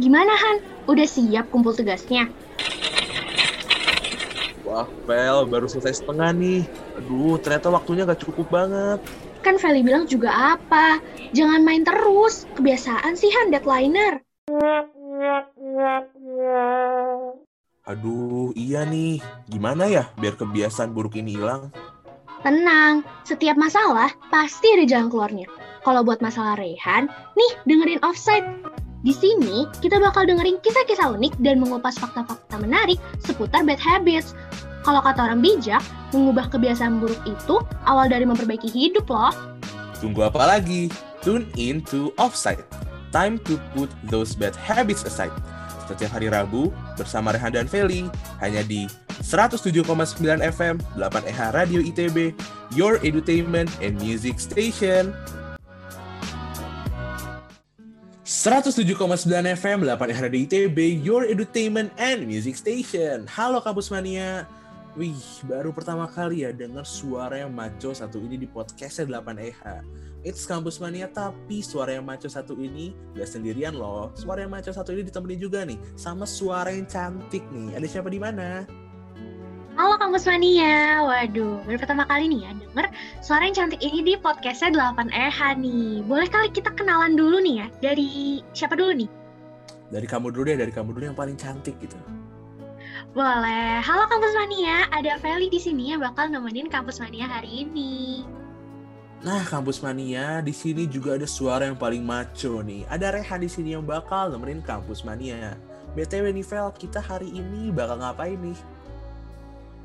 Gimana Han? Udah siap kumpul tugasnya? Wah, Vel, baru selesai setengah nih. Aduh, ternyata waktunya gak cukup banget. Kan Feli bilang juga apa? Jangan main terus. Kebiasaan sih Han deadlineer. Aduh, iya nih. Gimana ya biar kebiasaan buruk ini hilang? Tenang, setiap masalah pasti ada jalan keluarnya. Kalau buat masalah Rehan, nih dengerin offside. Di sini, kita bakal dengerin kisah-kisah unik dan mengupas fakta-fakta menarik seputar bad habits. Kalau kata orang bijak, mengubah kebiasaan buruk itu awal dari memperbaiki hidup loh. Tunggu apa lagi? Tune in to Offside. Time to put those bad habits aside. Setiap hari Rabu bersama Rehan dan Feli hanya di 107,9 FM 8EH Radio ITB, Your Edutainment and Music Station. 107,9 FM 8 Radio ITB, Your Edutainment and Music Station. Halo Kampus Mania. Wih, baru pertama kali ya dengar suara yang maco satu ini di podcastnya 8EH. It's Kampus Mania, tapi suara yang maco satu ini gak sendirian loh. Suara yang maco satu ini ditemani juga nih sama suara yang cantik nih. Ada siapa di mana? Halo Kampus Mania, waduh baru pertama kali nih ya denger suara yang cantik ini di podcastnya 8EH nih. Boleh kali kita kenalan dulu nih ya, dari siapa dulu nih? Dari kamu dulu deh, dari kamu dulu yang paling cantik gitu. Boleh. Halo Kampus Mania, ada Feli di sini yang bakal nemenin Kampus Mania hari ini. Nah, Kampus Mania, di sini juga ada suara yang paling maco nih. Ada Rehan di sini yang bakal nemenin Kampus Mania. BTW nih, Vel, kita hari ini bakal ngapain nih?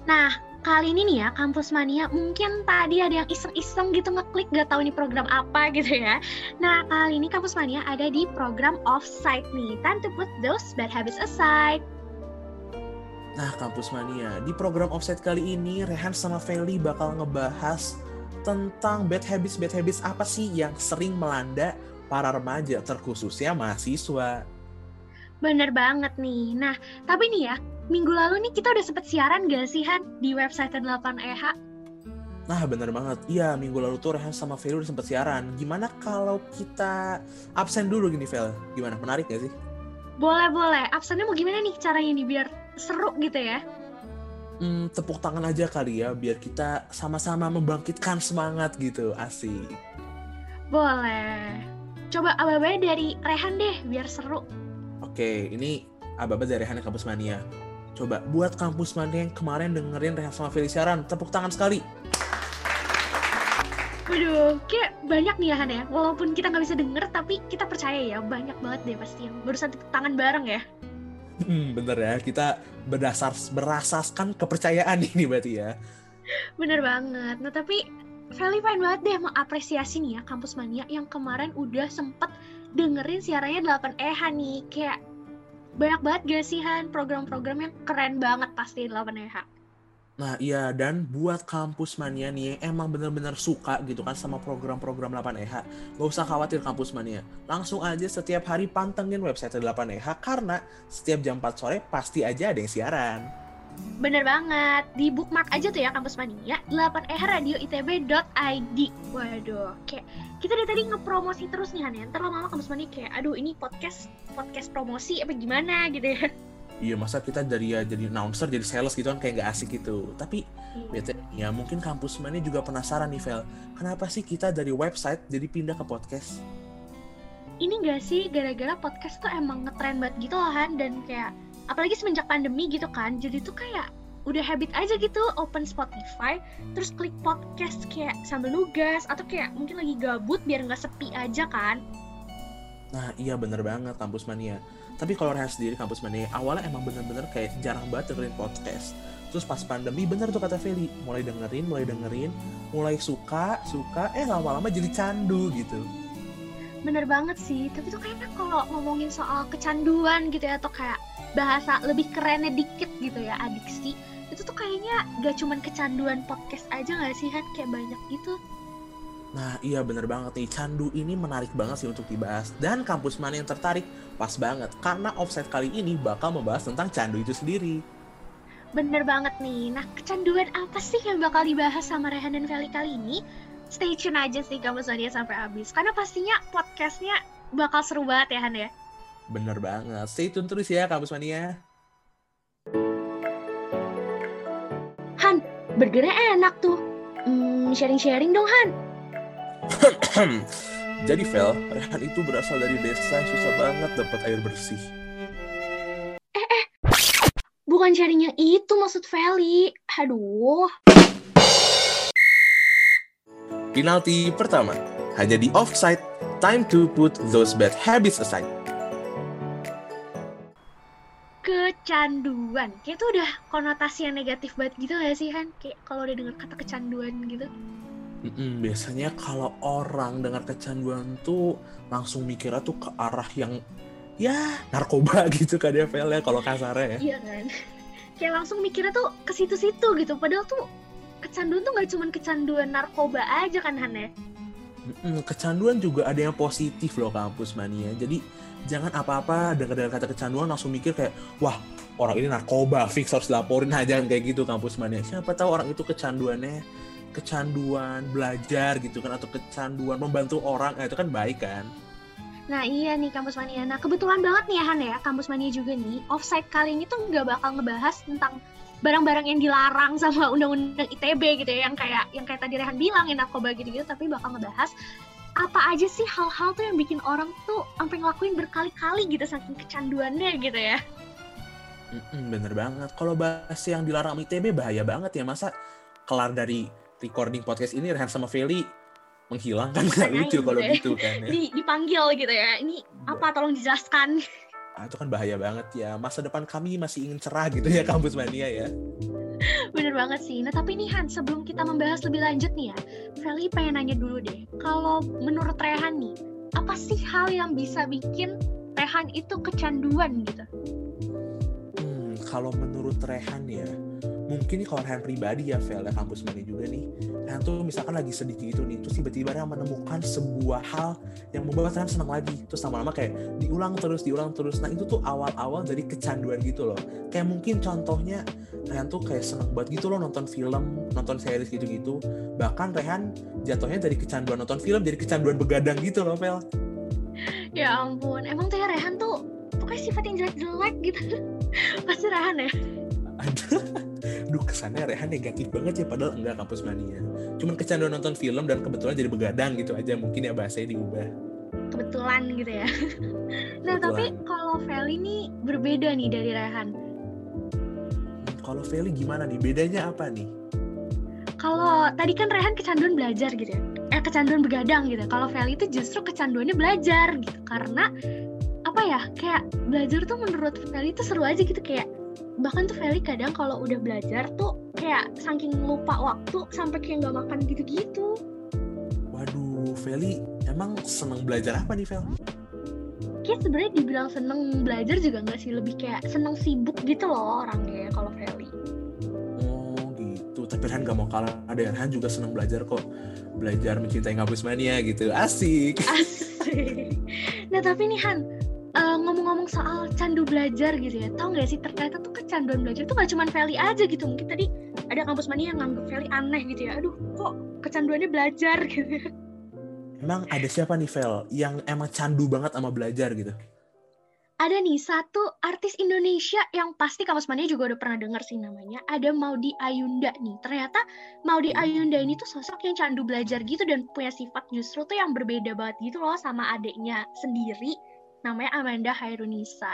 Nah, kali ini nih ya, Kampus Mania mungkin tadi ada yang iseng-iseng gitu ngeklik gak tahu ini program apa gitu ya. Nah, kali ini Kampus Mania ada di program Offside nih. Time to put those bad habits aside. Nah, Kampus Mania, di program Offside kali ini, Rehan sama Feli bakal ngebahas tentang bad habits-bad habits apa sih yang sering melanda para remaja, terkhususnya mahasiswa. Bener banget nih. Nah, tapi nih ya, minggu lalu nih kita udah sempet siaran gak sih Han di website 8EH? Nah bener banget, iya minggu lalu tuh Rehan sama Feli udah sempet siaran. Gimana kalau kita absen dulu gini Vel? Gimana, menarik gak sih? Boleh, boleh. Absennya mau gimana nih caranya nih biar seru gitu ya? Hmm, tepuk tangan aja kali ya, biar kita sama-sama membangkitkan semangat gitu, asik. Boleh. Coba ababnya dari Rehan deh, biar seru. Oke, ini ababa dari Rehan Kampus Mania. Coba buat Kampus Mania yang kemarin dengerin Rehan sama Feli siaran, tepuk tangan sekali. Waduh, kayak banyak nih ya Han ya. Walaupun kita nggak bisa denger, tapi kita percaya ya banyak banget deh pasti yang barusan tepuk tangan bareng ya. Hmm, bener ya, kita berdasar berasaskan kepercayaan ini berarti ya. Bener banget. Nah tapi Feli pengen banget deh mengapresiasi nih ya Kampus Mania yang kemarin udah sempet dengerin siarannya 8EH nih. Kayak banyak banget gak sih Han program-program yang keren banget pasti 8EH. Nah iya, dan buat kampus mania nih yang emang bener-bener suka gitu kan sama program-program 8EH, gak usah khawatir kampus mania. Langsung aja setiap hari pantengin website 8EH karena setiap jam 4 sore pasti aja ada yang siaran. Bener banget, di bookmark aja tuh ya kampus mania 8EH radio itb.id. Waduh, kayak kita dari tadi ngepromosi terus nih Han ya. Ntar lama-lama kampus mania kayak, aduh ini podcast podcast promosi apa gimana gitu ya. Iya masa kita dari ya jadi announcer jadi sales gitu kan kayak nggak asik gitu. Tapi bete ya mungkin kampus mana juga penasaran nih Vel. Kenapa sih kita dari website jadi pindah ke podcast? Ini gak sih gara-gara podcast tuh emang ngetren banget gitu loh Han dan kayak apalagi semenjak pandemi gitu kan. Jadi tuh kayak udah habit aja gitu open Spotify terus klik podcast kayak sambil nugas atau kayak mungkin lagi gabut biar nggak sepi aja kan. Nah iya bener banget kampus mania tapi kalau Rehan sendiri kampus mania awalnya emang bener-bener kayak jarang banget dengerin podcast terus pas pandemi bener tuh kata Feli mulai dengerin mulai dengerin mulai suka suka eh lama-lama jadi candu gitu bener banget sih tapi tuh kayaknya kalau ngomongin soal kecanduan gitu ya atau kayak bahasa lebih kerennya dikit gitu ya adiksi itu tuh kayaknya gak cuman kecanduan podcast aja gak sih kan kayak banyak gitu Nah iya bener banget nih, Candu ini menarik banget sih untuk dibahas. Dan kampus mana yang tertarik? Pas banget, karena offset kali ini bakal membahas tentang Candu itu sendiri. Bener banget nih, nah kecanduan apa sih yang bakal dibahas sama Rehan dan Feli kali ini? Stay tune aja sih kampus Mania sampai habis, karena pastinya podcastnya bakal seru banget ya Han ya? Bener banget. Stay tune terus ya Kampus Mania. Han, burgernya enak tuh. Hmm, sharing-sharing dong, Han. Jadi Vel, Rehan itu berasal dari desa yang susah banget dapat air bersih. Bukan sharing yang itu maksud Feli. Aduh. Penalti pertama, hanya di offside. Time to put those bad habits aside. Kecanduan. Kayak itu udah konotasi yang negatif banget gitu gak sih, Han? Kayak kalau udah dengar kata kecanduan gitu. Mm-mm, biasanya kalau orang dengar kecanduan tuh langsung mikirnya tuh ke arah yang ya narkoba gitu kan ya ya kalau kasarnya ya. Iya kan? Kayak langsung mikirnya tuh ke situ-situ gitu. Padahal tuh kecanduan tuh gak cuma kecanduan narkoba aja kan, Han ya? Mm-mm, kecanduan juga ada yang positif loh kampus mania. Jadi jangan apa-apa dengar-dengar kata kecanduan langsung mikir kayak wah orang ini narkoba fix harus laporin aja kayak gitu kampus mania. Siapa tahu orang itu kecanduannya kecanduan belajar gitu kan atau kecanduan membantu orang nah, itu kan baik kan. Nah iya nih Kampus Mania. Nah kebetulan banget nih ya Han ya, Kampus Mania juga nih, offside kali ini tuh nggak bakal ngebahas tentang barang-barang yang dilarang sama undang-undang ITB gitu ya, yang kayak yang kayak tadi Rehan bilang ya narkoba gitu-gitu, tapi bakal ngebahas apa aja sih hal-hal tuh yang bikin orang tuh sampai ngelakuin berkali-kali gitu saking kecanduannya gitu ya. Mm-mm, bener banget. Kalau bahas yang dilarang ITB bahaya banget ya masa kelar dari recording podcast ini Rehan sama Feli menghilang kan nggak Tanyain lucu kalau gitu ya. gitu kan ya. Di, dipanggil gitu ya, ini apa tolong dijelaskan. Ah, itu kan bahaya banget ya. Masa depan kami masih ingin cerah gitu ya kampus mania ya. Bener banget sih. Nah tapi nih Han, sebelum kita membahas lebih lanjut nih ya, Feli pengen nanya dulu deh. Kalau menurut Rehan nih, apa sih hal yang bisa bikin Rehan itu kecanduan gitu? Hmm, kalau menurut Rehan ya, mungkin nih kalau Rehan pribadi ya, Vel, ya kampus mania juga nih. Rehan tuh misalkan lagi sedih gitu nih, terus tiba-tiba Rehan menemukan sebuah hal yang membuat Rehan senang lagi. Terus lama-lama kayak diulang terus, diulang terus. Nah itu tuh awal-awal dari kecanduan gitu loh. Kayak mungkin contohnya Rehan tuh kayak seneng banget gitu loh nonton film, nonton series gitu-gitu. Bahkan Rehan jatuhnya dari kecanduan nonton film jadi kecanduan begadang gitu loh, Vel. Ya ampun, emang tuh ya Rehan tuh pokoknya sifatnya jelek-jelek gitu. Pasti Rehan ya? Kesannya Rehan negatif banget ya padahal enggak kampus mania. Cuman kecanduan nonton film dan kebetulan jadi begadang gitu aja mungkin ya bahasanya diubah. Kebetulan gitu ya. Nah tapi kalau Feli nih berbeda nih dari Rehan. Kalau Feli gimana nih? Bedanya apa nih? Kalau tadi kan Rehan kecanduan belajar gitu ya. Eh kecanduan begadang gitu. Kalau Feli itu justru kecanduannya belajar gitu. Karena apa ya? Kayak belajar tuh menurut Feli itu seru aja gitu kayak bahkan tuh Feli kadang kalau udah belajar tuh kayak saking lupa waktu sampai kayak nggak makan gitu-gitu. Waduh, Feli emang seneng belajar apa nih, Fel? Kayak sebenarnya dibilang seneng belajar juga nggak sih lebih kayak seneng sibuk gitu loh orangnya kalau Feli. Oh gitu, tapi Rehan gak mau kalah deh. Rehan juga seneng belajar kok. Belajar mencintai ngabus mania gitu. Asik. Asik. Nah tapi nih Han, eh, ngomong-ngomong soal candu belajar gitu ya, tau gak sih ternyata tuh kecanduan belajar tuh gak cuma Feli aja gitu. Mungkin tadi ada kampus mania yang nganggep Feli aneh gitu ya. Aduh kok kecanduannya belajar gitu. Emang ada siapa nih, Fel, yang emang candu banget sama belajar gitu? Ada nih satu artis Indonesia yang pasti kampus mania juga udah pernah denger sih namanya. Ada Maudi Ayunda nih. Ternyata Maudi Ayunda ini tuh sosok yang candu belajar gitu dan punya sifat justru tuh yang berbeda banget gitu loh sama adiknya sendiri. Namanya Amanda Hairunisa.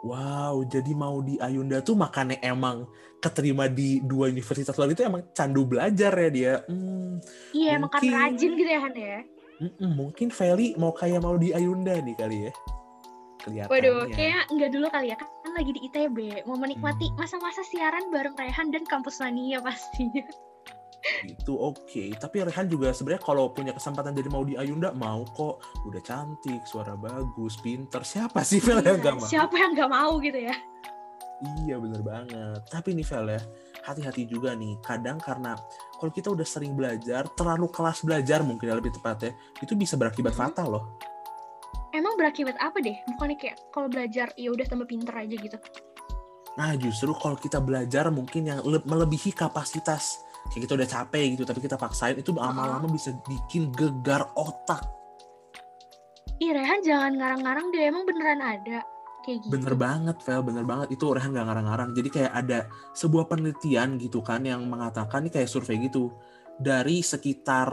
Wow, jadi mau di Ayunda tuh makanya emang keterima di dua universitas luar itu emang candu belajar ya dia. Hmm, Iya emang Mungkin. rajin gitu ya Han ya. mm-mm, mungkin Feli mau kayak mau di Ayunda nih kali ya. Kelihatannya. Waduh, kayaknya enggak dulu kali ya, kan lagi di ITB, mau menikmati Hmm. masa-masa siaran bareng Rehan dan kampus mania pastinya. Itu oke. Tapi Rehan juga sebenarnya kalau punya kesempatan jadi mau di Ayunda mau kok. Udah cantik, suara bagus, pinter. Siapa sih Fel yang Iya, gak mau? Siapa yang nggak mau gitu ya? Iya bener banget. Tapi nih Vel ya, hati-hati juga nih. Kadang karena kalau kita udah sering belajar, terlalu kelas belajar mungkin ya lebih tepatnya, itu bisa berakibat Mhm. fatal loh. Emang berakibat apa deh? Bukannya kayak kalau belajar ya udah tambah pinter aja gitu. Nah justru kalau kita belajar mungkin yang le- melebihi kapasitas, kayak kita udah capek gitu, tapi kita paksain itu lama-lama bisa bikin gegar otak. Ih Rehan jangan ngarang-ngarang deh, emang beneran ada kayak gitu. Bener banget, Vel, bener banget. Itu Rehan gak ngarang-ngarang. Jadi kayak ada sebuah penelitian gitu kan yang mengatakan, ini kayak survei gitu. Dari sekitar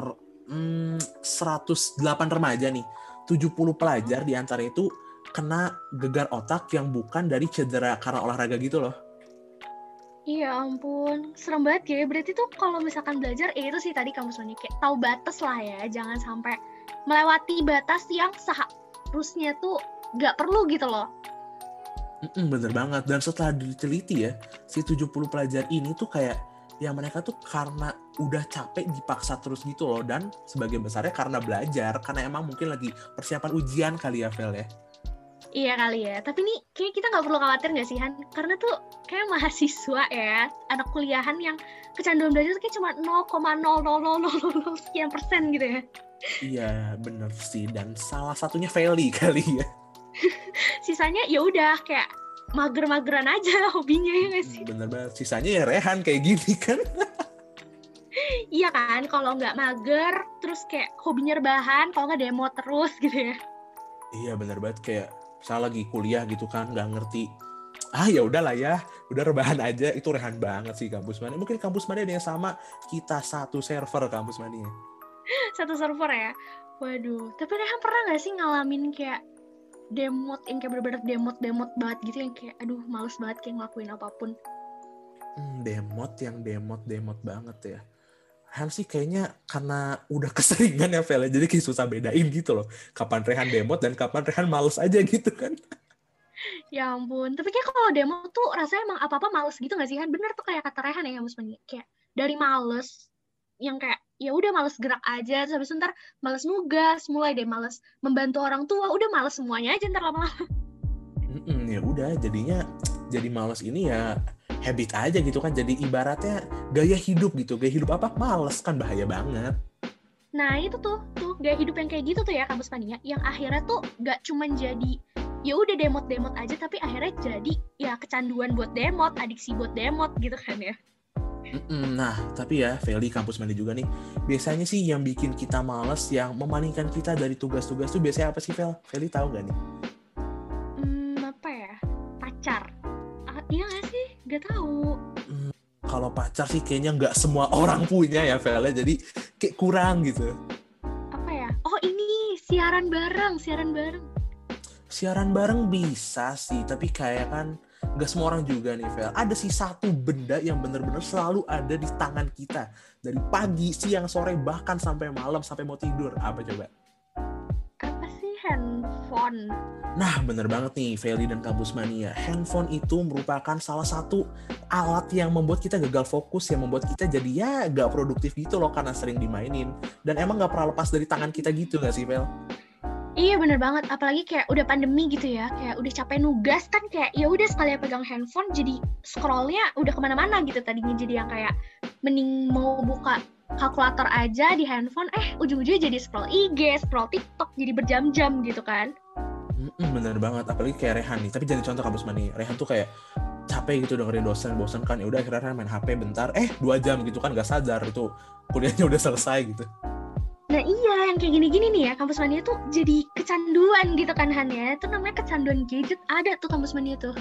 hmm, 108 remaja nih, 70 pelajar di antara itu kena gegar otak yang bukan dari cedera karena olahraga gitu loh. Iya ampun, serem banget ya. Berarti tuh kalau misalkan belajar, eh, itu sih tadi kamu Sony kayak tahu batas lah ya, jangan sampai melewati batas yang seharusnya tuh gak perlu gitu loh. Bener banget. Dan setelah diteliti ya, si 70 pelajar ini tuh kayak ya mereka tuh karena udah capek dipaksa terus gitu loh dan sebagian besarnya karena belajar karena emang mungkin lagi persiapan ujian kali ya Vel ya. Iya kali ya, tapi nih kayak kita nggak perlu khawatir nggak sih Han? Karena tuh kayak mahasiswa ya, anak kuliahan yang kecanduan belajar tuh kayak cuma 0,00000 sekian persen gitu ya. Iya bener sih dan salah satunya Feli kali ya. Sisanya ya udah kayak mager-mageran aja hobinya ya nggak sih? Bener banget, sisanya ya Rehan kayak gini kan. Iya kan, kalau nggak mager, terus kayak hobinya rebahan, kalau nggak demo terus gitu ya. Iya bener banget kayak saya lagi kuliah gitu kan nggak ngerti. Ah ya udahlah ya udah rebahan aja. Itu rehan banget sih kampus mana mungkin kampus mana ada yang sama kita satu server kampus mana satu server ya? Waduh tapi rehan pernah nggak sih ngalamin kayak demot yang kayak bener-bener demot demot banget gitu yang kayak aduh males banget kayak ngelakuin apa pun? Hmm, demot yang demot demot banget ya Rehan sih kayaknya karena udah keseringan ya Vel, jadi kayak susah bedain gitu loh. Kapan Rehan demot dan kapan Rehan males aja gitu kan. Ya ampun, tapi kayak kalau demo tuh rasanya emang apa-apa males gitu gak sih Han? Bener tuh kayak kata Rehan ya, Mas Kayak dari males, yang kayak ya udah males gerak aja, terus habis ntar males nugas, mulai deh males membantu orang tua, udah males semuanya aja ntar lama-lama. Mm -mm, ya udah, jadinya jadi males ini ya habit aja gitu kan jadi ibaratnya gaya hidup gitu. Gaya hidup apa? Males kan bahaya banget. Nah itu tuh tuh gaya hidup yang kayak gitu tuh ya kampus mania yang akhirnya tuh gak cuman jadi ya udah demot demot aja tapi akhirnya jadi ya kecanduan buat demot adiksi buat demot gitu kan ya. Nah tapi ya Feli kampus mandi juga nih. Biasanya sih yang bikin kita males yang memalingkan kita dari tugas-tugas tuh biasanya apa sih Fel? Feli tahu gak nih? Gak sih Gak tahu. Hmm, kalau pacar sih kayaknya nggak semua orang punya ya Vela, jadi kayak kurang gitu. Apa ya? Oh ini siaran bareng, siaran bareng. Siaran bareng bisa sih, tapi kayak kan nggak semua orang juga nih Vel. Ada sih satu benda yang bener-bener selalu ada di tangan kita dari pagi, siang, sore, bahkan sampai malam sampai mau tidur. Apa coba? Handphone? Nah, bener banget nih, Feli dan Kampus Mania. Handphone itu merupakan salah satu alat yang membuat kita gagal fokus, yang membuat kita jadi ya gak produktif gitu loh karena sering dimainin. Dan emang gak pernah lepas dari tangan kita gitu gak sih, Fel? Iya bener banget, apalagi kayak udah pandemi gitu ya, kayak udah capek nugas kan kayak ya udah sekali pegang handphone jadi scrollnya udah ke mana-mana gitu tadinya jadi yang kayak mending mau buka kalkulator aja di handphone, eh ujung-ujungnya jadi scroll IG, scroll TikTok, jadi berjam-jam gitu kan. Bener banget, apalagi kayak Rehan nih. Tapi jadi contoh kampus mani. Rehan tuh kayak capek gitu dengerin dosen, bosan kan. Ya udah akhirnya Rehan main HP bentar, eh dua jam gitu kan gak sadar itu kuliahnya udah selesai gitu. Nah iya, yang kayak gini-gini nih ya, kampus mania tuh jadi kecanduan gitu kan Han ya. Itu namanya kecanduan gadget, ada tuh kampus mania tuh.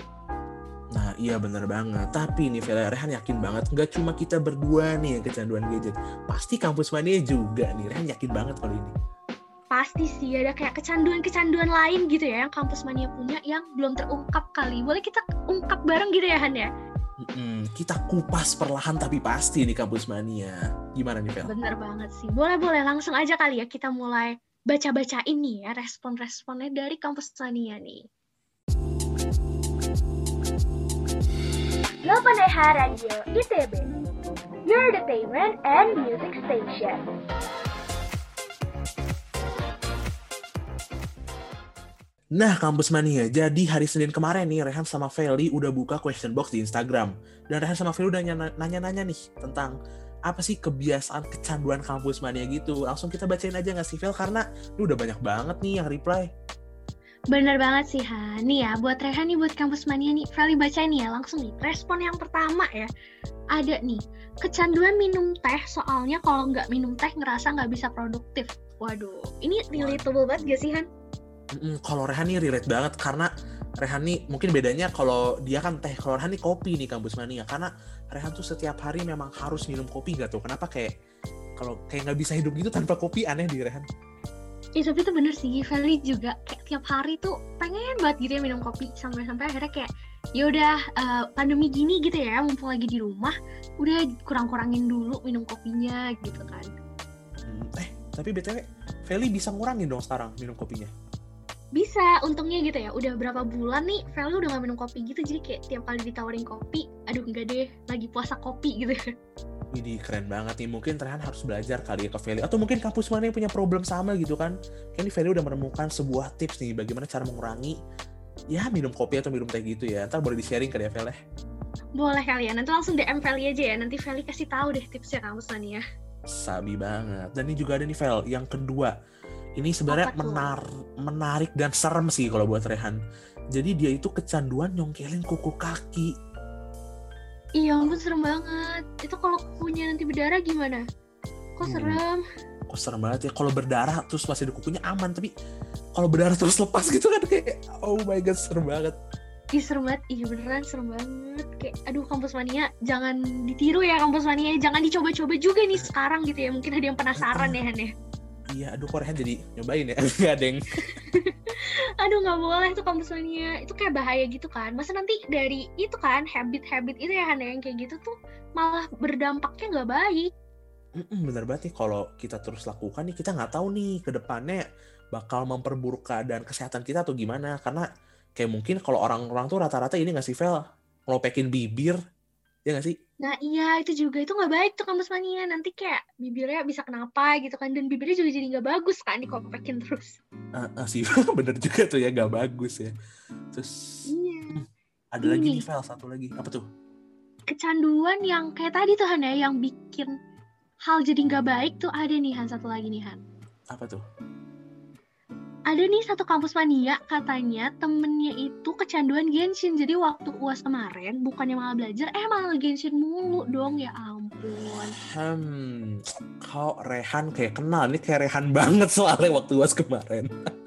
Nah iya bener banget, tapi nih Vela Rehan yakin banget, nggak cuma kita berdua nih yang kecanduan gadget. Pasti kampus mania juga nih, Rehan yakin banget kalau ini pasti sih ada kayak kecanduan-kecanduan lain gitu ya yang kampus mania punya yang belum terungkap kali. Boleh kita ungkap bareng gitu ya Han ya? Mm-mm, kita kupas perlahan tapi pasti di kampus mania. Gimana nih Vel? Bener banget sih. Boleh boleh langsung aja kali ya kita mulai baca-baca ini ya respon-responnya dari kampus mania nih. 8 Radio ITB Your Entertainment and Music Station Nah, kampus mania. Jadi hari Senin kemarin nih, Rehan sama Feli udah buka question box di Instagram. Dan Rehan sama Feli udah nanya-nanya nih tentang apa sih kebiasaan kecanduan kampus mania gitu. Langsung kita bacain aja nggak sih, Fel? Karena lu udah banyak banget nih yang reply. Bener banget sih, Ha. Nih ya, buat Rehan nih, buat kampus mania nih. Feli bacain nih ya, langsung nih. Respon yang pertama ya. Ada nih, kecanduan minum teh soalnya kalau nggak minum teh ngerasa nggak bisa produktif. Waduh, ini relatable banget gak sih, Han? Mm, kalau Rehan nih relate banget karena Rehan nih mungkin bedanya kalau dia kan teh, kalau Rehan nih kopi nih kampus mania karena Rehan tuh setiap hari memang harus minum kopi gak tuh kenapa kayak kalau kayak nggak bisa hidup gitu tanpa kopi aneh di Rehan. Iya tapi itu bener sih, Feli juga kayak tiap hari tuh pengen banget gitu ya minum kopi sampai-sampai akhirnya kayak ya udah uh, pandemi gini gitu ya mumpung lagi di rumah udah kurang-kurangin dulu minum kopinya gitu kan. Hmm, eh tapi btw Feli bisa ngurangin dong sekarang minum kopinya bisa untungnya gitu ya udah berapa bulan nih Feli udah gak minum kopi gitu jadi kayak tiap kali ditawarin kopi aduh enggak deh lagi puasa kopi gitu Ini keren banget nih. Mungkin Rehan harus belajar kali ya ke Feli. Atau mungkin kampus mana yang punya problem sama gitu kan. Kayak ini Feli udah menemukan sebuah tips nih. Bagaimana cara mengurangi ya minum kopi atau minum teh gitu ya. Ntar boleh di-sharing kali ya Feli. boleh kali ya nanti langsung DM Feli aja ya nanti Feli kasih tahu deh tipsnya kampus mana ya Sabi banget. Dan ini juga ada nih Fel, yang kedua. Ini sebenarnya menar menarik dan serem sih kalau buat Rehan. Jadi dia itu kecanduan nyongkelin kuku kaki. Iya ampun serem banget itu kalau kukunya nanti berdarah gimana kok Hmm. serem Kok serem banget ya. Kalau berdarah terus masih ada kukunya aman. Tapi kalau berdarah terus lepas gitu kan kayak oh my god serem banget. Ih serem banget, iya beneran serem banget Kayak aduh kampus mania jangan ditiru ya kampus mania Jangan dicoba-coba juga nih sekarang gitu ya Mungkin ada yang penasaran ya Han ya Iya, aduh kok Rehan jadi nyobain ya. Gak ada yang Aduh nggak boleh tuh kampus mania Itu kayak bahaya gitu kan. Masa nanti dari itu kan habit-habit itu ya Han ya Yang kayak gitu tuh malah berdampaknya nggak baik. Mm-mm, bener banget nih. Kalau kita terus lakukan nih kita nggak tahu nih ke depannya bakal memperburuk keadaan kesehatan kita atau gimana. Karena kayak mungkin kalau orang-orang tuh rata-rata ini nggak sih Vel? Ngelopekin bibir ya nggak sih Nah iya itu juga. Itu nggak baik tuh kampus mania Nanti kayak bibirnya bisa kenapa gitu kan. Dan bibirnya juga jadi nggak bagus kan dikopekin terus. Ah, ah, sih. Bener juga tuh ya nggak bagus ya. Terus Iya. ada lagi Ini. nih Vel satu lagi. Apa tuh? Kecanduan yang kayak tadi tuh Han ya yang bikin hal jadi nggak baik tuh ada nih Han. Satu lagi nih Han. Apa tuh ada nih satu kampus mania katanya temennya itu kecanduan Genshin. Jadi waktu uas kemarin bukannya malah belajar eh malah Genshin mulu dong ya ampun. Hmm kau Rehan kayak kenal? Ini kayak Rehan banget soalnya waktu was kemarin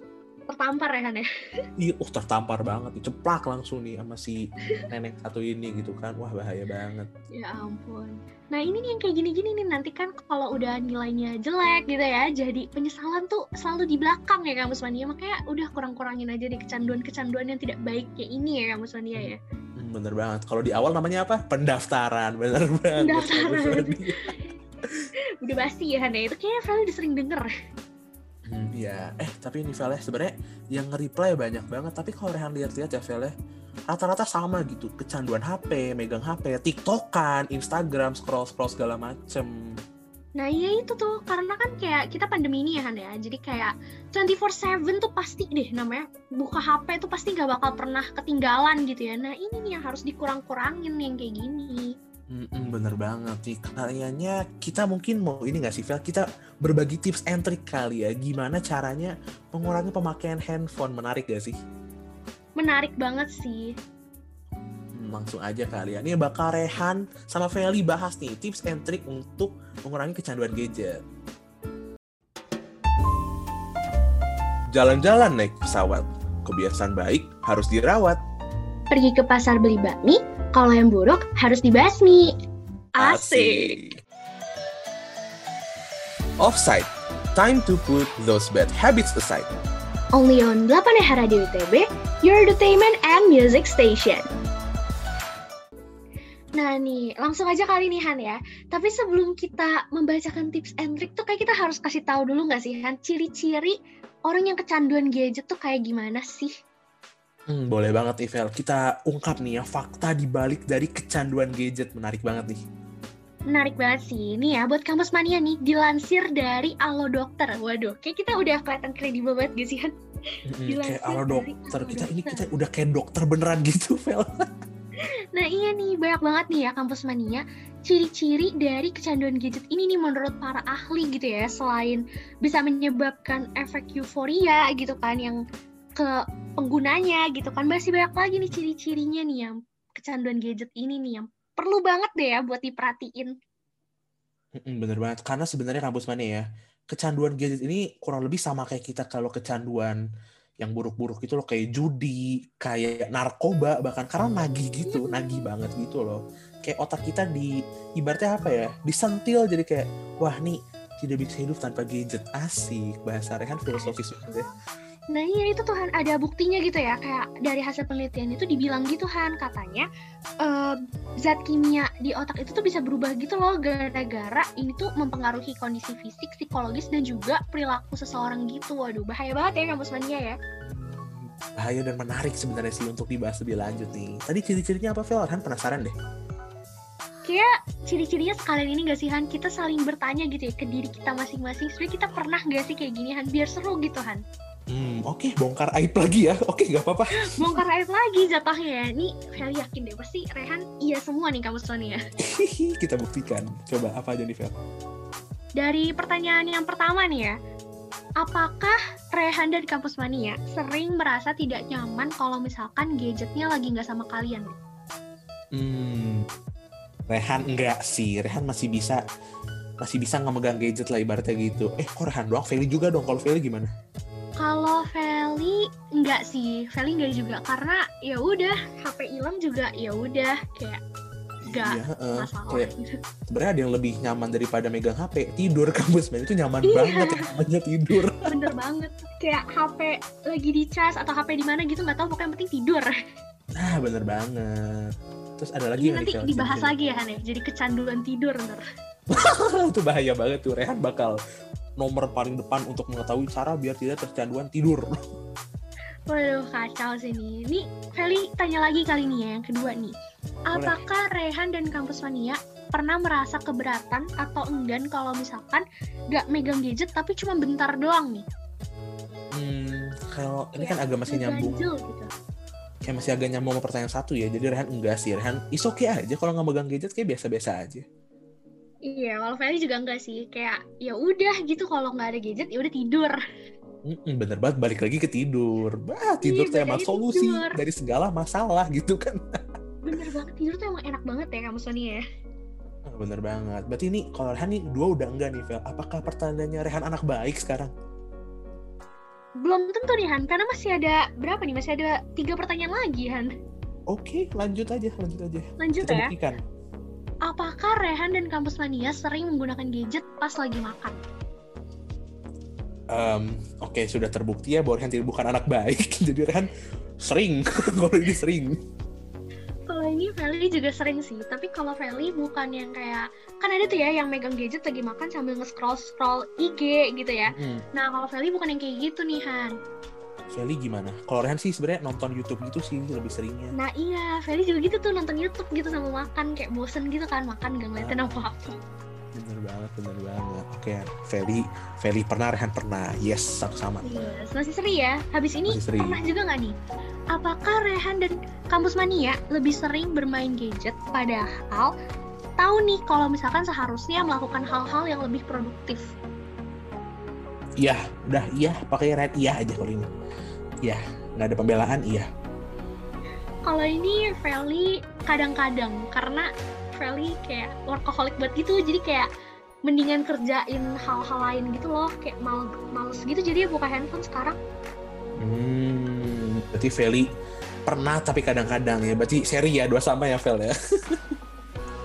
tertampar ya Han ya Iya, uh tertampar banget, ceplak langsung nih sama si nenek satu ini gitu kan, wah bahaya banget. ya ampun nah ini nih yang kayak gini-gini nih nanti kan kalau udah nilainya jelek gitu ya jadi penyesalan tuh selalu di belakang ya kampus mania makanya udah kurang-kurangin aja deh kecanduan-kecanduan yang tidak baik kayak ini ya kampus mania ya Hmm, bener banget. Kalau di awal namanya apa? Pendaftaran, bener banget. Pendaftaran. udah basi ya Han ya itu kayaknya udah sering denger Iya, eh tapi ini ya, sebenarnya yang nge-reply banyak banget. Tapi kalau Rehan lihat-lihat ya ya, rata-rata sama gitu. Kecanduan HP, megang HP, TikTokan, Instagram, scroll-scroll segala macem. Nah iya itu tuh karena kan kayak kita pandemi ini ya Han ya Jadi kayak 24/7 tuh pasti deh namanya Buka HP tuh pasti gak bakal pernah ketinggalan gitu ya Nah ini nih yang harus dikurang-kurangin yang kayak gini Mm-mm, bener banget nih. Kayaknya kita mungkin mau ini nggak sih, Vel? Kita berbagi tips and trick kali ya. Gimana caranya mengurangi pemakaian handphone? Menarik gak sih? Menarik banget sih Hmm, langsung aja kali ya. Ini bakal Rehan sama Feli bahas nih tips and trick untuk mengurangi kecanduan gadget. Jalan-jalan naik pesawat. Kebiasaan baik harus dirawat. Pergi ke pasar beli bakmi Kalau yang buruk harus dibasmi Asik Offside. Time to put those bad habits aside. Only on 8 Hara di UTB Your Entertainment and Music Station Nah nih, langsung aja kali nih Han ya. Tapi sebelum kita membacakan tips and trick tuh kayak kita harus kasih tahu dulu nggak sih Han, ciri-ciri orang yang kecanduan gadget tuh kayak gimana sih? Hmm, boleh banget Ivel. Kita ungkap nih ya fakta dibalik dari kecanduan gadget. Menarik banget nih. Menarik banget sih. Nih ya, buat kampus mania nih, dilansir dari Alo Dokter. Waduh, kayak kita udah kelihatan kredibel banget gak sih Dilansir kayak dari dokter kita ini kita udah kayak dokter beneran gitu Vel. Nah iya nih, banyak banget nih ya kampus mania ciri-ciri dari kecanduan gadget ini nih menurut para ahli gitu ya selain bisa menyebabkan efek euforia gitu kan yang ke penggunanya gitu kan masih banyak lagi nih ciri-cirinya nih yang kecanduan gadget ini nih yang perlu banget deh ya buat diperhatiin. Bener banget karena sebenarnya kampus mana ya kecanduan gadget ini kurang lebih sama kayak kita kalau kecanduan yang buruk-buruk gitu loh kayak judi, kayak narkoba bahkan karena nagih gitu, nagih banget gitu loh. Kayak otak kita di ibaratnya apa ya? Disentil jadi kayak wah nih tidak bisa hidup tanpa gadget asik bahasa Rehan filosofis banget ya. Nah iya itu Tuhan ada buktinya gitu ya kayak dari hasil penelitian itu dibilang gitu Han katanya uh, zat kimia di otak itu tuh bisa berubah gitu loh gara-gara ini tuh mempengaruhi kondisi fisik, psikologis dan juga perilaku seseorang gitu. Waduh bahaya banget ya kampus mania ya. Bahaya dan menarik sebenarnya sih untuk dibahas lebih lanjut nih. Tadi ciri-cirinya apa Vel? Han penasaran deh. Kayak ciri-cirinya sekalian ini gak sih Han? Kita saling bertanya gitu ya ke diri kita masing-masing. Sebenernya kita pernah gak sih kayak gini Han? Biar seru gitu Han. Hmm, oke, okay, bongkar aib lagi ya. Oke, okay, gak apa-apa. bongkar aib lagi jatuhnya ya. Nih, saya yakin deh pasti Rehan iya semua nih kamu Sonia. Kita buktikan. Coba apa aja nih, Fel? Dari pertanyaan yang pertama nih ya. Apakah Rehan dan Kampus Mania sering merasa tidak nyaman kalau misalkan gadgetnya lagi nggak sama kalian? Hmm, Rehan enggak sih. Rehan masih bisa masih bisa ngemegang gadget lah ibaratnya gitu. Eh, kok Rehan doang? Feli juga dong. Kalau Feli gimana? Kalau Feli enggak sih, Feli enggak juga karena ya udah HP hilang juga ya udah kayak enggak iya, uh, masalah. Kayak, sebenarnya ada yang lebih nyaman daripada megang HP tidur kampus man itu nyaman iya. banget ya namanya tidur. Bener banget, kayak HP lagi di cas atau HP di mana gitu nggak tahu pokoknya yang penting tidur. Nah bener banget. Terus ada lagi Ini nanti dibahas lagi ya Han ya, jadi kecanduan tidur ntar. itu bahaya banget tuh Rehan bakal nomor paling depan untuk mengetahui cara biar tidak tercanduan tidur. Waduh kacau sih nih. Ini Feli tanya lagi kali ini ya yang kedua nih. Apakah. Rehan dan Kampus Mania pernah merasa keberatan atau enggan kalau misalkan gak megang gadget tapi cuma bentar doang nih? Hmm, kalau ini kan agak masih nyambung. Gitu. Kayak masih agak nyambung sama pertanyaan satu ya. Jadi Rehan enggak sih. Rehan is okay aja kalau nggak megang gadget kayak biasa-biasa aja. Iya, kalau Feli juga enggak sih. Kayak ya udah gitu kalau nggak ada gadget ya udah tidur. Mm-mm, bener banget balik lagi ke tidur. Bah, tidur iya, tuh emang solusi tidur. dari segala masalah gitu kan. bener banget tidur tuh emang enak banget ya kamu Sony ya. Ah, bener banget. Berarti ini kalau Rehan nih dua udah enggak nih, Vel. Apakah pertandanya Rehan anak baik sekarang? Belum tentu nih Han, karena masih ada berapa nih? Masih ada tiga pertanyaan lagi Han. Oke, lanjut aja, lanjut aja. Lanjut Kita ya. Buktikan apakah Rehan dan Kampus Mania sering menggunakan gadget pas lagi makan? Um, Oke, okay, sudah terbukti ya bahwa Rehan tidak bukan anak baik. Jadi Rehan sering, kalau ini sering. Kalau ini Feli juga sering sih, tapi kalau Feli bukan yang kayak kan ada tuh ya yang megang gadget lagi makan sambil nge-scroll scroll IG gitu ya. Hmm. Nah kalau Feli bukan yang kayak gitu nih Han. Feli gimana? Kalau Rehan sih sebenarnya nonton YouTube gitu sih lebih seringnya. Nah iya, Feli juga gitu tuh nonton YouTube gitu sama makan kayak bosen gitu kan makan gak ngeliatin ah. apa-apa. Bener banget, bener banget. Oke, Feli, Feli pernah, Rehan pernah. Yes, satu sama. Yes, masih seri ya. Habis ini pernah juga nggak nih? Apakah Rehan dan Kampus Mania lebih sering bermain gadget padahal tahu nih kalau misalkan seharusnya melakukan hal-hal yang lebih produktif? Iya, udah iya, pakai red iya aja kalau ini Iya, nggak ada pembelaan, iya. Kalau ini Feli kadang-kadang karena Feli kayak workaholic buat gitu, jadi kayak mendingan kerjain hal-hal lain gitu loh, kayak mal males gitu, jadi ya buka handphone sekarang. Hmm, berarti Feli pernah tapi kadang-kadang ya, berarti seri ya dua sama ya Fel ya?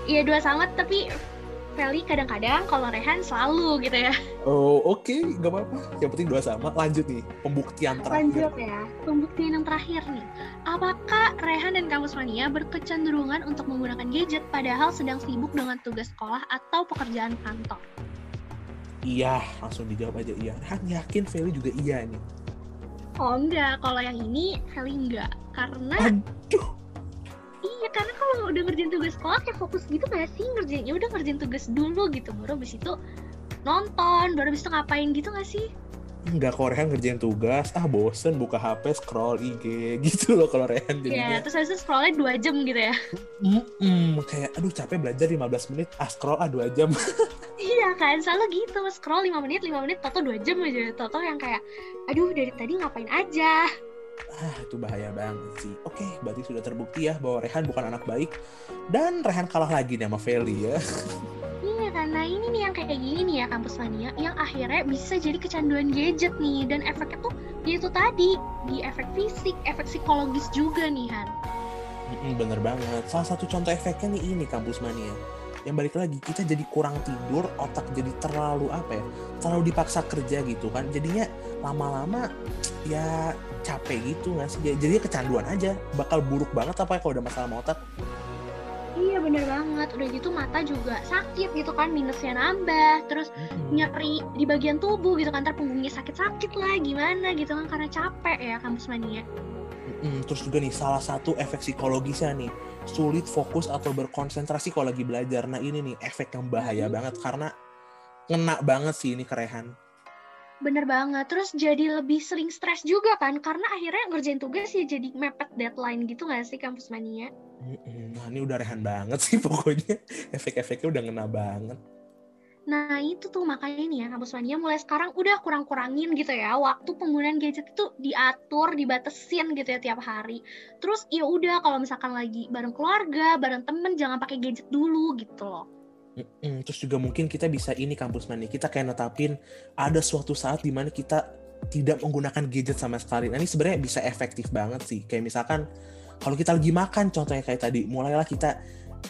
Iya dua sama, tapi Feli kadang-kadang, kalau Rehan selalu gitu ya. Oh oke, okay. gak apa-apa. Yang penting dua sama. Lanjut nih, pembuktian terakhir. Lanjut ya, pembuktian yang terakhir nih. Apakah Rehan dan Kamus Mania berkecenderungan untuk menggunakan gadget padahal sedang sibuk dengan tugas sekolah atau pekerjaan kantor? Iya, langsung dijawab aja iya. Rehan yakin Feli juga iya nih. Oh enggak, kalau yang ini Feli enggak. Karena... Aduh, Iya karena kalau udah ngerjain tugas sekolah kayak fokus gitu gak sih ngerjain ya udah ngerjain tugas dulu gitu baru abis itu nonton baru abis itu ngapain gitu gak sih? Enggak kalau Rehan ngerjain tugas, ah bosen buka HP scroll IG gitu loh kalau Rehan jadi. Iya, terus habis itu scrollnya 2 jam gitu ya. Mm -mm, kayak aduh capek belajar 15 menit, ah scroll ah 2 jam. iya kan, selalu gitu, scroll 5 menit, 5 menit, toto 2 jam aja. Toto yang kayak, aduh dari tadi ngapain aja ah itu bahaya banget sih. Oke, berarti sudah terbukti ya bahwa Rehan bukan anak baik dan Rehan kalah lagi nih sama Feli ya. Iya karena ini nih yang kayak gini nih ya kampus mania yang akhirnya bisa jadi kecanduan gadget nih dan efeknya tuh ya itu tadi di efek fisik, efek psikologis juga nih Han. Bener banget. Salah satu contoh efeknya nih ini kampus mania. Yang balik lagi kita jadi kurang tidur, otak jadi terlalu apa ya? Terlalu dipaksa kerja gitu kan. Jadinya lama-lama ya capek gitu nggak sih? Jadinya kecanduan aja. Bakal buruk banget apa ya kalau udah masalah sama otak. Iya bener banget, udah gitu mata juga sakit gitu kan, minusnya nambah, terus Mm-mm. nyeri di bagian tubuh gitu kan, ntar punggungnya sakit-sakit lah, gimana gitu kan, karena capek ya kampus mania. Mm-mm. Terus juga nih salah satu efek psikologisnya nih sulit fokus atau berkonsentrasi kalau lagi belajar. Nah ini nih efek yang bahaya Mhm. banget karena kena banget sih ini kerehan. Bener banget, terus jadi lebih sering stres juga kan, karena akhirnya ngerjain tugas ya jadi mepet deadline gitu gak sih kampus mania? Nah ini udah rehan banget sih pokoknya efek-efeknya udah ngena banget. Nah itu tuh makanya nih ya kampus mania mulai sekarang udah kurang-kurangin gitu ya waktu penggunaan gadget itu diatur, dibatesin gitu ya tiap hari. Terus ya udah kalau misalkan lagi bareng keluarga, bareng temen jangan pakai gadget dulu gitu loh. Mm-mm. Terus juga mungkin kita bisa ini kampus mania kita kayak netapin ada suatu saat di mana kita tidak menggunakan gadget sama sekali. Nah ini sebenarnya bisa efektif banget sih. Kayak misalkan kalau kita lagi makan contohnya kayak tadi, mulailah kita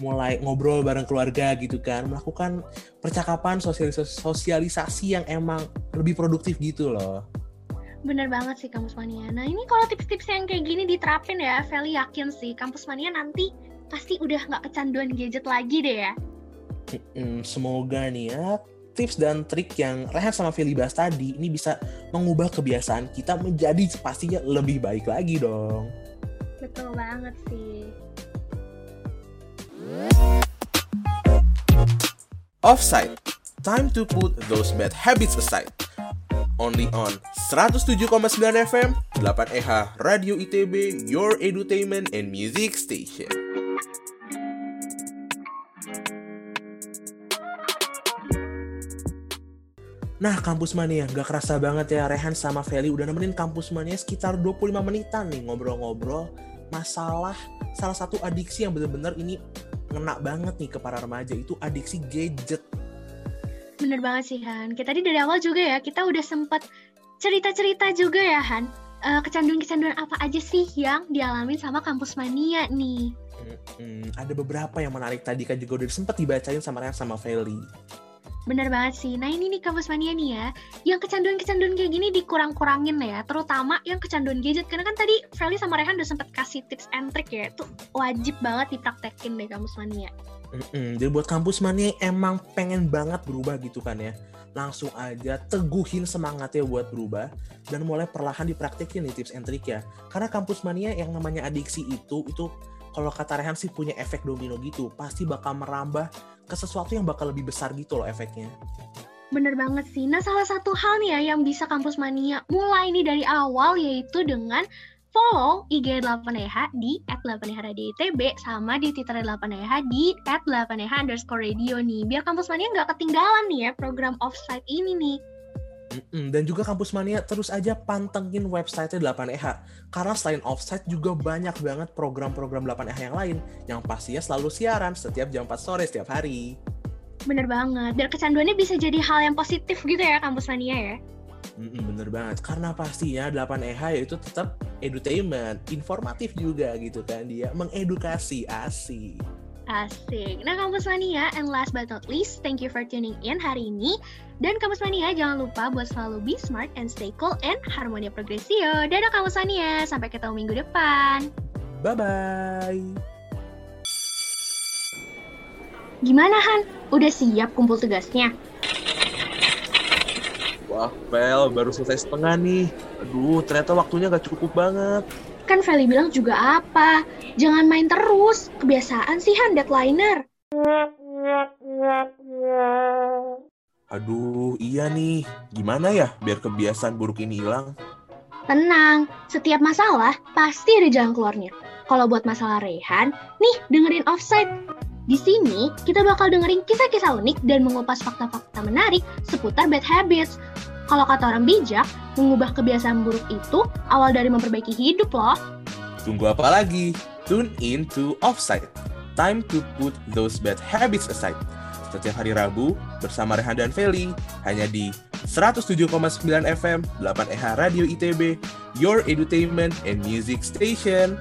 mulai ngobrol bareng keluarga gitu kan, melakukan percakapan sosialisasi, sosialisasi yang emang lebih produktif gitu loh. Bener banget sih kampus mania. Nah ini kalau tips-tips yang kayak gini diterapin ya, Feli yakin sih kampus mania nanti pasti udah nggak kecanduan gadget lagi deh ya. Mm, semoga nih ya tips dan trik yang Rehan sama Feli bahas tadi ini bisa mengubah kebiasaan kita menjadi pastinya lebih baik lagi dong. Betul banget sih. Offside. Time to put those bad habits aside. Only on 107,9 FM, 8EH Radio ITB, your edutainment and music station. Nah, Kampus Mania, gak kerasa banget ya Rehan sama Feli udah nemenin Kampus Mania sekitar 25 menitan nih ngobrol-ngobrol masalah salah satu adiksi yang bener-bener ini ngena banget nih ke para remaja itu adiksi gadget. Bener banget sih Han. Kita tadi dari awal juga ya, kita udah sempet cerita-cerita juga ya Han. Eh, kecanduan-kecanduan apa aja sih yang dialami sama kampus mania nih? Mm, ada beberapa yang menarik tadi kan juga udah sempet dibacain sama Rehan sama Feli. Bener banget sih. Nah ini nih kampus mania nih ya, yang kecanduan-kecanduan kayak gini dikurang-kurangin ya, terutama yang kecanduan gadget. Karena kan tadi Feli sama Rehan udah sempet kasih tips and trick ya, itu wajib banget dipraktekin deh kampus mania. Mm-mm, Jadi buat kampus mania emang pengen banget berubah gitu kan ya, langsung aja teguhin semangatnya buat berubah dan mulai perlahan dipraktekin nih tips and trick ya. Karena kampus mania yang namanya adiksi itu itu kalau kata Rehan sih punya efek domino gitu, pasti bakal merambah ke sesuatu yang bakal lebih besar gitu loh efeknya. Bener banget sih. Nah, salah satu hal nih ya yang bisa kampus mania mulai nih dari awal yaitu dengan follow IG 8EH di at 8EH Radio ITB sama di Twitter 8EH di at 8EH underscore radio nih. Biar kampus mania nggak ketinggalan nih ya program offsite ini nih. Mm-mm, Dan juga kampus mania terus aja pantengin website 8EH karena selain offsite juga banyak banget program-program 8EH yang lain yang pastinya selalu siaran setiap jam 4 sore setiap hari. Bener banget. Biar kecanduannya bisa jadi hal yang positif gitu ya kampus mania ya. Mm-mm, bener banget karena pastinya 8EH itu tetap edutainment, informatif juga gitu kan dia mengedukasi asik. Asik. Nah, Kampus Mania, and last but not least, thank you for tuning in hari ini. Dan Kampus Mania, jangan lupa buat selalu be smart and stay cool and harmonia progresio. Dadah Kampus Mania, sampai ketemu minggu depan. Bye-bye! Gimana Han? Udah siap kumpul tugasnya? Wah, Vel, baru selesai setengah nih. Aduh, ternyata waktunya gak cukup banget. Kan Feli bilang juga apa? Jangan main terus. Kebiasaan sih Han, deadlineer. Aduh, iya nih. Gimana ya biar kebiasaan buruk ini hilang? Tenang, setiap masalah pasti ada jalan keluarnya. Kalau buat masalah Rehan, nih dengerin offside. Di sini, kita bakal dengerin kisah-kisah unik dan mengupas fakta-fakta menarik seputar bad habits. Kalau kata orang bijak, mengubah kebiasaan buruk itu awal dari memperbaiki hidup loh. Tunggu apa lagi? Tune in to Offside. Time to put those bad habits aside. Setiap hari Rabu bersama Rehan dan Feli hanya di 107,9 FM 8EH Radio ITB, Your Edutainment and Music Station.